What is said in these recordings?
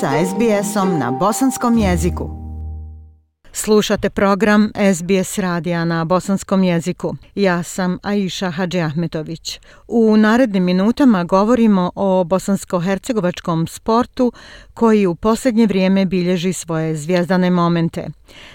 sa SBS-om na bosanskom jeziku. Slušate program SBS radija na bosanskom jeziku. Ja sam Aisha Hadži Ahmetović. U narednim minutama govorimo o bosansko-hercegovačkom sportu koji u posljednje vrijeme bilježi svoje zvijezdane momente.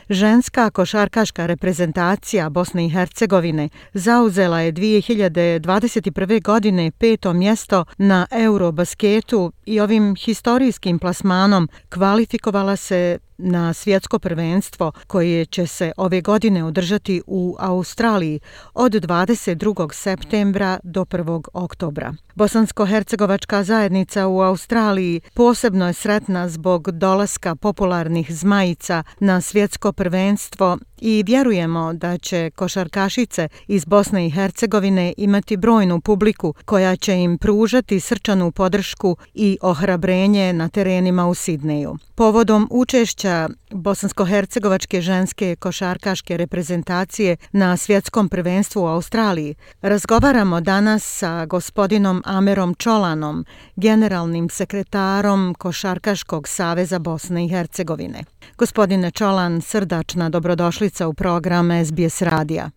Ženska košarkaška reprezentacija Bosne i Hercegovine zauzela je 2021. godine peto mjesto na Eurobasketu i ovim historijskim plasmanom kvalifikovala se na svjetsko prvenstvo koje će se ove godine održati u Australiji od 22. septembra do 1. oktobra. Bosansko-hercegovačka zajednica u Australiji posebno je sretna zbog dolaska popularnih zmajica na svjetsko svjetsko prvenstvo i vjerujemo da će košarkašice iz Bosne i Hercegovine imati brojnu publiku koja će im pružati srčanu podršku i ohrabrenje na terenima u Sidneju. Povodom učešća bosansko-hercegovačke ženske košarkaške reprezentacije na svjetskom prvenstvu u Australiji, razgovaramo danas sa gospodinom Amerom Čolanom, generalnim sekretarom Košarkaškog saveza Bosne i Hercegovine. Gospodine Čolan, srdačna dobrodošlica u program SBS Radija.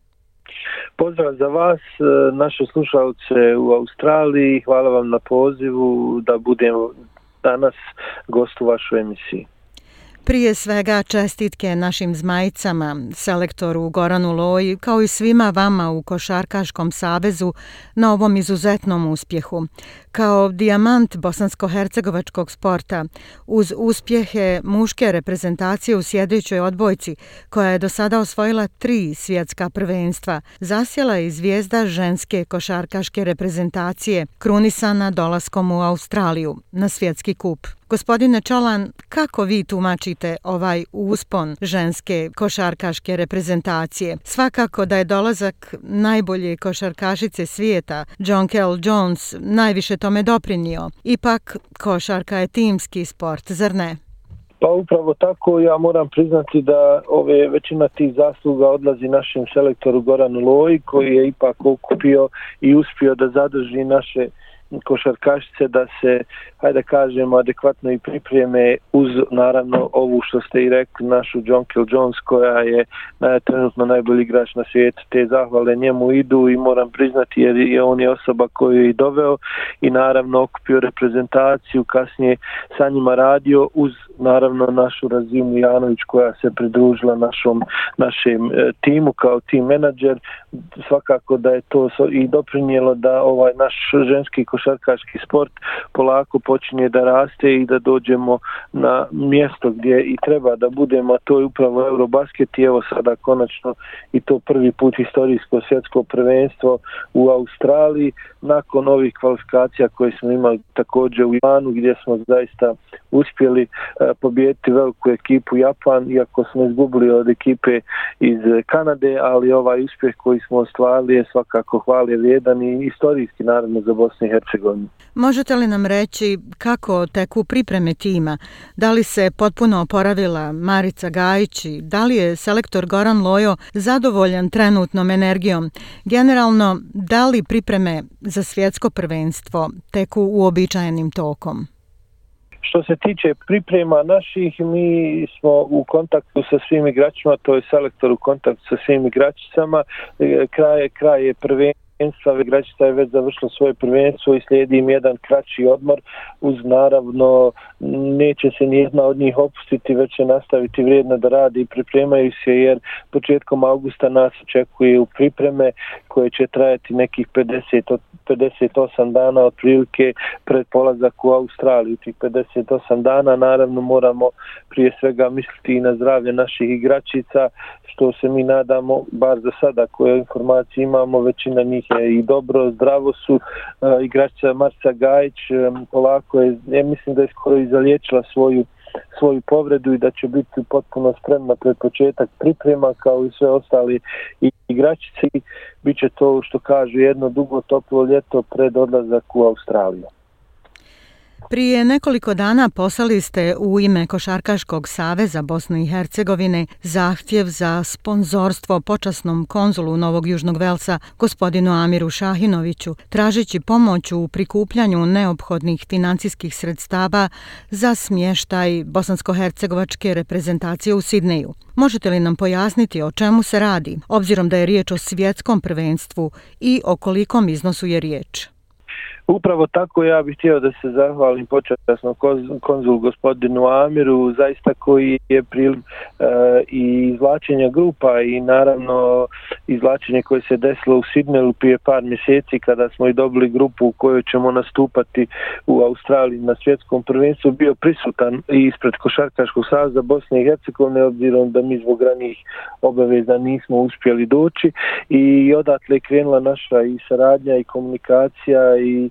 Pozdrav za vas, e, naše slušalce u Australiji. Hvala vam na pozivu da budem danas gost u vašoj emisiji. Prije svega čestitke našim zmajicama, selektoru Goranu Loji, kao i svima vama u Košarkaškom savezu na ovom izuzetnom uspjehu. Kao dijamant bosansko-hercegovačkog sporta, uz uspjehe muške reprezentacije u sjedećoj odbojci, koja je do sada osvojila tri svjetska prvenstva, zasjela je zvijezda ženske košarkaške reprezentacije, krunisana dolaskom u Australiju na svjetski kup. Gospodine Čolan, kako vi tumačite ovaj uspon ženske košarkaške reprezentacije? Svakako da je dolazak najbolje košarkašice svijeta, John Kell Jones, najviše tome doprinio. Ipak, košarka je timski sport, zar ne? Pa upravo tako ja moram priznati da ove većina tih zasluga odlazi našem selektoru Goranu Loji koji je ipak okupio i uspio da zadrži naše košarkašice da se, hajde kažemo, adekvatno i pripreme uz, naravno, ovu što ste i rekli, našu John Kill Jones, koja je naj, trenutno najbolji igrač na svijetu. Te zahvale njemu idu i moram priznati jer je on je osoba koju je i doveo i naravno okupio reprezentaciju, kasnije sa njima radio uz, naravno, našu Razimu Janović koja se pridružila našom, našem e, timu kao tim menadžer. Svakako da je to i doprinijelo da ovaj naš ženski košarkaški sport polako počinje da raste i da dođemo na mjesto gdje i treba da budemo, a to je upravo Eurobasket i evo sada konačno i to prvi put historijsko svjetsko prvenstvo u Australiji. Nakon ovih kvalifikacija koje smo imali također u Japanu gdje smo zaista uspjeli e, pobijediti veliku ekipu Japan iako smo izgubili od ekipe iz Kanade, ali ovaj uspjeh koji smo ostvarili je svakako hvali vrijedan i istorijski naravno za Bosnu i Hercegovini. Možete li nam reći kako teku pripreme tima? Da li se potpuno oporavila Marica Gajić da li je selektor Goran Lojo zadovoljan trenutnom energijom? Generalno, da li pripreme za svjetsko prvenstvo teku uobičajenim tokom? Što se tiče priprema naših, mi smo u kontaktu sa svim igračima, to je selektor u kontaktu sa svim igračicama, e, kraj, kraj je prvenstvo prvenstva, igračica je već završila svoje prvenstvo i slijedi im jedan kraći odmor uz naravno neće se nijedna od njih opustiti, već će nastaviti vrijedno da radi i pripremaju se jer početkom augusta nas očekuje u pripreme koje će trajati nekih 50, 58 dana otprilike pred polazak u Australiju. Tih 58 dana naravno moramo prije svega misliti i na zdravlje naših igračica što se mi nadamo, bar za sada koje informacije imamo, većina njih je i dobro, zdravo su. E, uh, igračica Marca Gajić um, polako je, ja mislim da je skoro i zaliječila svoju svoju povredu i da će biti potpuno spremna pred početak priprema kao i sve ostali igračici. Biće to što kažu jedno dugo toplo ljeto pred odlazak u Australiju. Prije nekoliko dana poslali ste u ime Košarkaškog saveza Bosne i Hercegovine zahtjev za sponzorstvo počasnom konzulu Novog Južnog Velsa gospodinu Amiru Šahinoviću, tražeći pomoć u prikupljanju neophodnih financijskih sredstava za smještaj bosansko-hercegovačke reprezentacije u Sidneju. Možete li nam pojasniti o čemu se radi, obzirom da je riječ o svjetskom prvenstvu i o kolikom iznosu je riječ? Upravo tako ja bih htio da se zahvalim počasno konzulu gospodinu Amiru, zaista koji je pril e, i izvlačenja grupa i naravno izvlačenje koje se desilo u Sidneju prije par mjeseci kada smo i dobili grupu u kojoj ćemo nastupati u Australiji na svjetskom prvenstvu bio prisutan i ispred Košarkaškog savza Bosne i Hercegovine obzirom da mi zbog ranih obaveza nismo uspjeli doći. I odatle je krenula naša i saradnja i komunikacija i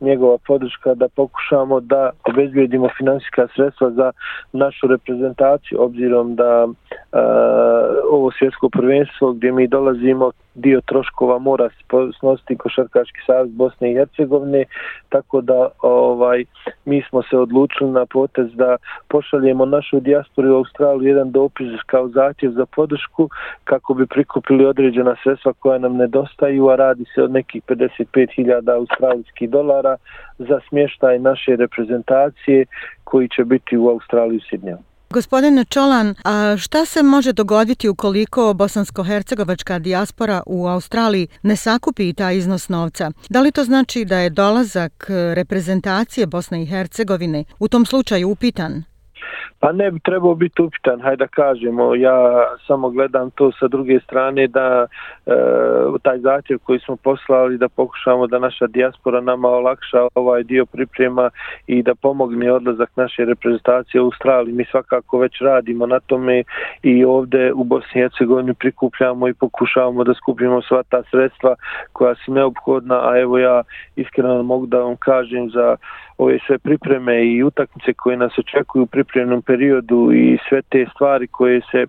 njegova podrška da pokušamo da obezbijedimo finansijska sredstva za našu reprezentaciju obzirom da e, ovo svjetsko prvenstvo gdje mi dolazimo dio troškova mora snositi košarkaški savez Bosne i Hercegovine, tako da ovaj mi smo se odlučili na potez da pošaljemo našu dijasporu u Australiju jedan dopis kao zahtjev za podršku kako bi prikupili određena sredstva koja nam nedostaju, a radi se od nekih 55.000 australijskih dolara za smještaj naše reprezentacije koji će biti u Australiji u Sidnjevu. Gospodine Čolan, a šta se može dogoditi ukoliko bosansko-hercegovačka dijaspora u Australiji ne sakupi taj iznos novca? Da li to znači da je dolazak reprezentacije Bosne i Hercegovine u tom slučaju upitan? Pa ne bi trebao biti upitan, hajde da kažemo, ja samo gledam to sa druge strane da e, taj zahtjev koji smo poslali da pokušamo da naša dijaspora nama olakša ovaj dio priprema i da pomogne odlazak naše reprezentacije u Australiji. Mi svakako već radimo na tome i ovde u Bosni i Hercegovini prikupljamo i pokušavamo da skupimo sva ta sredstva koja su neophodna, a evo ja iskreno mogu da vam kažem za ove sve pripreme i utakmice koje nas očekuju u pripremnom periodu i sve te stvari koje se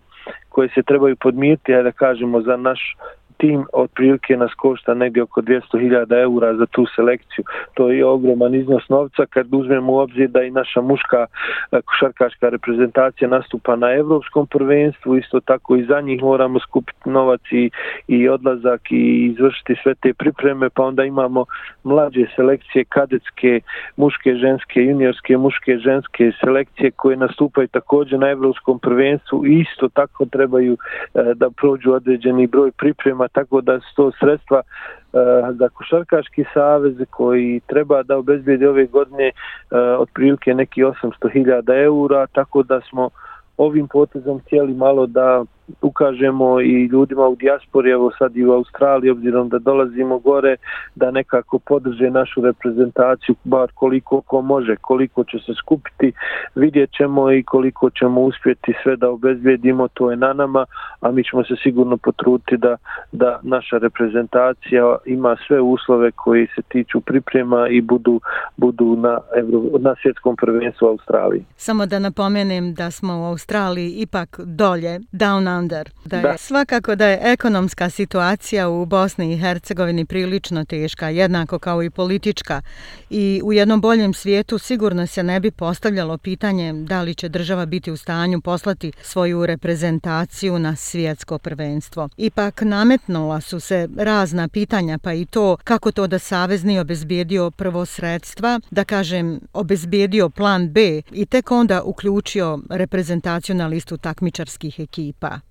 koje se trebaju podmiriti, da kažemo, za naš tim otprilike nas košta negdje oko 200.000 eura za tu selekciju. To je ogroman iznos novca kad uzmemo u obzir da i naša muška e, košarkaška reprezentacija nastupa na evropskom prvenstvu, isto tako i za njih moramo skupiti novac i, i odlazak i izvršiti sve te pripreme, pa onda imamo mlađe selekcije, kadetske, muške, ženske, juniorske, muške, ženske selekcije koje nastupaju također na evropskom prvenstvu i isto tako trebaju e, da prođu određeni broj priprema tako da su to sredstva eh, za košarkaški savez koji treba da obezbijedi ove godine eh, otprilike neki 800.000 eura, tako da smo ovim potezom htjeli malo da ukažemo i ljudima u dijaspori, evo sad i u Australiji, obzirom da dolazimo gore, da nekako podrže našu reprezentaciju, bar koliko ko može, koliko će se skupiti, vidjet ćemo i koliko ćemo uspjeti sve da obezbijedimo, to je na nama, a mi ćemo se sigurno potruditi da, da naša reprezentacija ima sve uslove koji se tiču priprema i budu, budu na, Evro, na svjetskom prvenstvu u Australiji. Samo da napomenem da smo u Australiji ipak dolje, down under. Da je da. svakako da je ekonomska situacija u Bosni i Hercegovini prilično teška, jednako kao i politička. I u jednom boljem svijetu sigurno se ne bi postavljalo pitanje da li će država biti u stanju poslati svoju reprezentaciju na svjetsko prvenstvo. Ipak nametnula su se razna pitanja, pa i to kako to da Savezni obezbijedio prvo sredstva, da kažem obezbijedio plan B i tek onda uključio reprezentaciju na listu takmičarskih ekipa.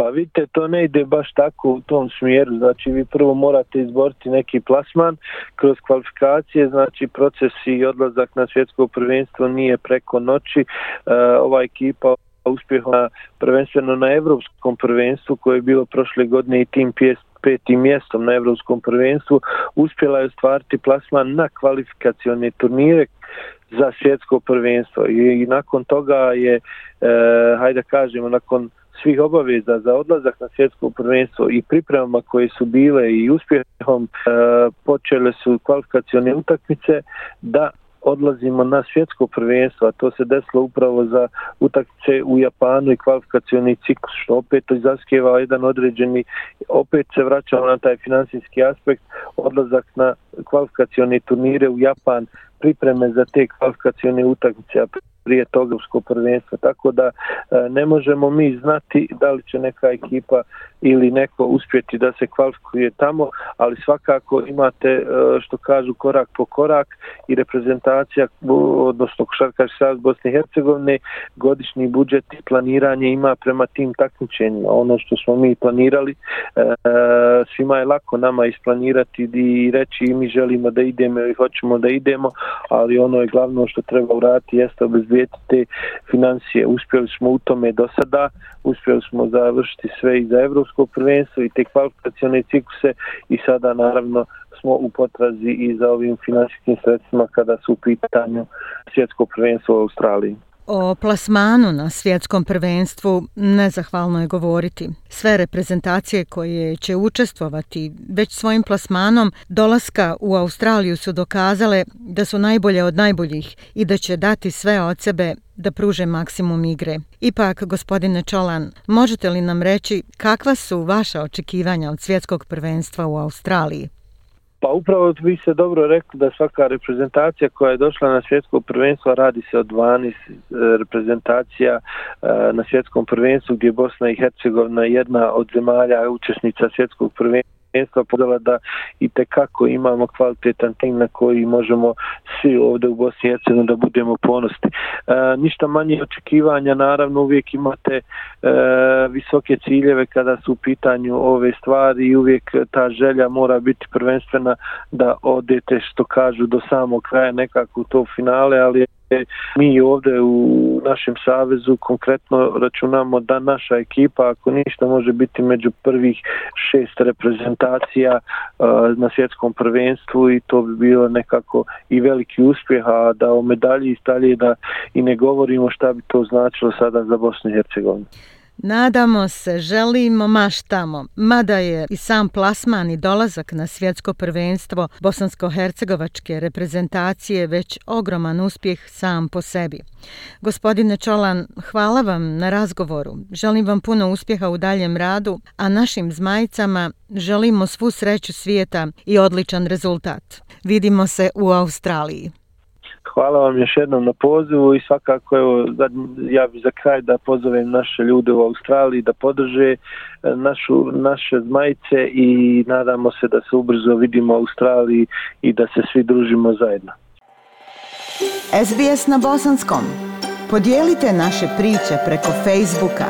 Pa vidite, to ne ide baš tako u tom smjeru, znači vi prvo morate izboriti neki plasman. Kroz kvalifikacije, znači proces i odlazak na svjetsko prvenstvo nije preko noći, e, ova ekipa uspjeha prvenstveno na evropskom prvenstvu koje je bilo prošle godine i tim pjest petim mjestom na evropskom prvenstvu uspjela je ostvariti plasman na kvalifikacione turnire za svjetsko prvenstvo. I, i nakon toga je, e, hajde kažemo, nakon svih obaveza za odlazak na svjetsko prvenstvo i pripremama koje su bile i uspjehom e, počele su kvalifikacione utakmice da odlazimo na svjetsko prvenstvo, a to se desilo upravo za utakmice u Japanu i kvalifikacioni ciklus, što opet izaskeva jedan određeni, opet se vraćamo na taj finansijski aspekt, odlazak na kvalifikacioni turnire u Japan, pripreme za te kvalifikacione utakmice, a prije toga usko prvenstvo. Tako da e, ne možemo mi znati da li će neka ekipa ili neko uspjeti da se kvalifikuje tamo, ali svakako imate e, što kažu korak po korak i reprezentacija, odnosno košarkaš sad Bosne i Hercegovine, godišnji budžet i planiranje ima prema tim takmičenjima. Ono što smo mi planirali, e, svima je lako nama isplanirati i reći mi želimo da idemo i hoćemo da idemo, ali ono je glavno što treba uraditi jeste obezbijeti te financije. Uspjeli smo u tome do sada, uspjeli smo završiti sve i za Evropsko prvenstvo i te kvalifikacione cikluse i sada naravno smo u potrazi i za ovim financijskim sredstvima kada su u pitanju svjetsko prvenstvo u Australiji. O plasmanu na svjetskom prvenstvu nezahvalno je govoriti. Sve reprezentacije koje će učestvovati već svojim plasmanom dolaska u Australiju su dokazale da su najbolje od najboljih i da će dati sve od sebe da pruže maksimum igre. Ipak, gospodine Čolan, možete li nam reći kakva su vaša očekivanja od svjetskog prvenstva u Australiji? Pa upravo vi ste dobro rekli da svaka reprezentacija koja je došla na svjetsko prvenstvo radi se o 12 e, reprezentacija e, na svjetskom prvenstvu gdje je Bosna i Hercegovina jedna od zemalja učesnica svjetskog prvenstva mjesta podala da i te kako imamo kvalitetan tim na koji možemo svi ovdje u Bosni i Hercegovini da budemo ponosni. E, ništa manje očekivanja, naravno uvijek imate e, visoke ciljeve kada su u pitanju ove stvari i uvijek ta želja mora biti prvenstvena da odete što kažu do samog kraja nekako u to finale, ali E, mi ovdje u našem savezu konkretno računamo da naša ekipa ako ništa može biti među prvih šest reprezentacija uh, na svjetskom prvenstvu i to bi bilo nekako i veliki uspjeh a da o medalji i da i ne govorimo šta bi to značilo sada za Bosnu i Hercegovinu. Nadamo se, želimo maštamo, mada je i sam plasman i dolazak na svjetsko prvenstvo bosansko-hercegovačke reprezentacije već ogroman uspjeh sam po sebi. Gospodine Čolan, hvala vam na razgovoru. Želim vam puno uspjeha u daljem radu, a našim zmajicama želimo svu sreću svijeta i odličan rezultat. Vidimo se u Australiji. Hvala vam još jednom na pozivu i svakako evo, ja bih za kraj da pozovem naše ljude u Australiji da podrže e, našu, naše zmajice i nadamo se da se ubrzo vidimo u Australiji i da se svi družimo zajedno. SBS na Bosanskom. Podijelite naše priče preko Facebooka.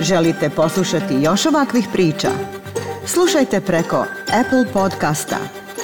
Želite poslušati još ovakvih priča? Slušajte preko Apple podcasta,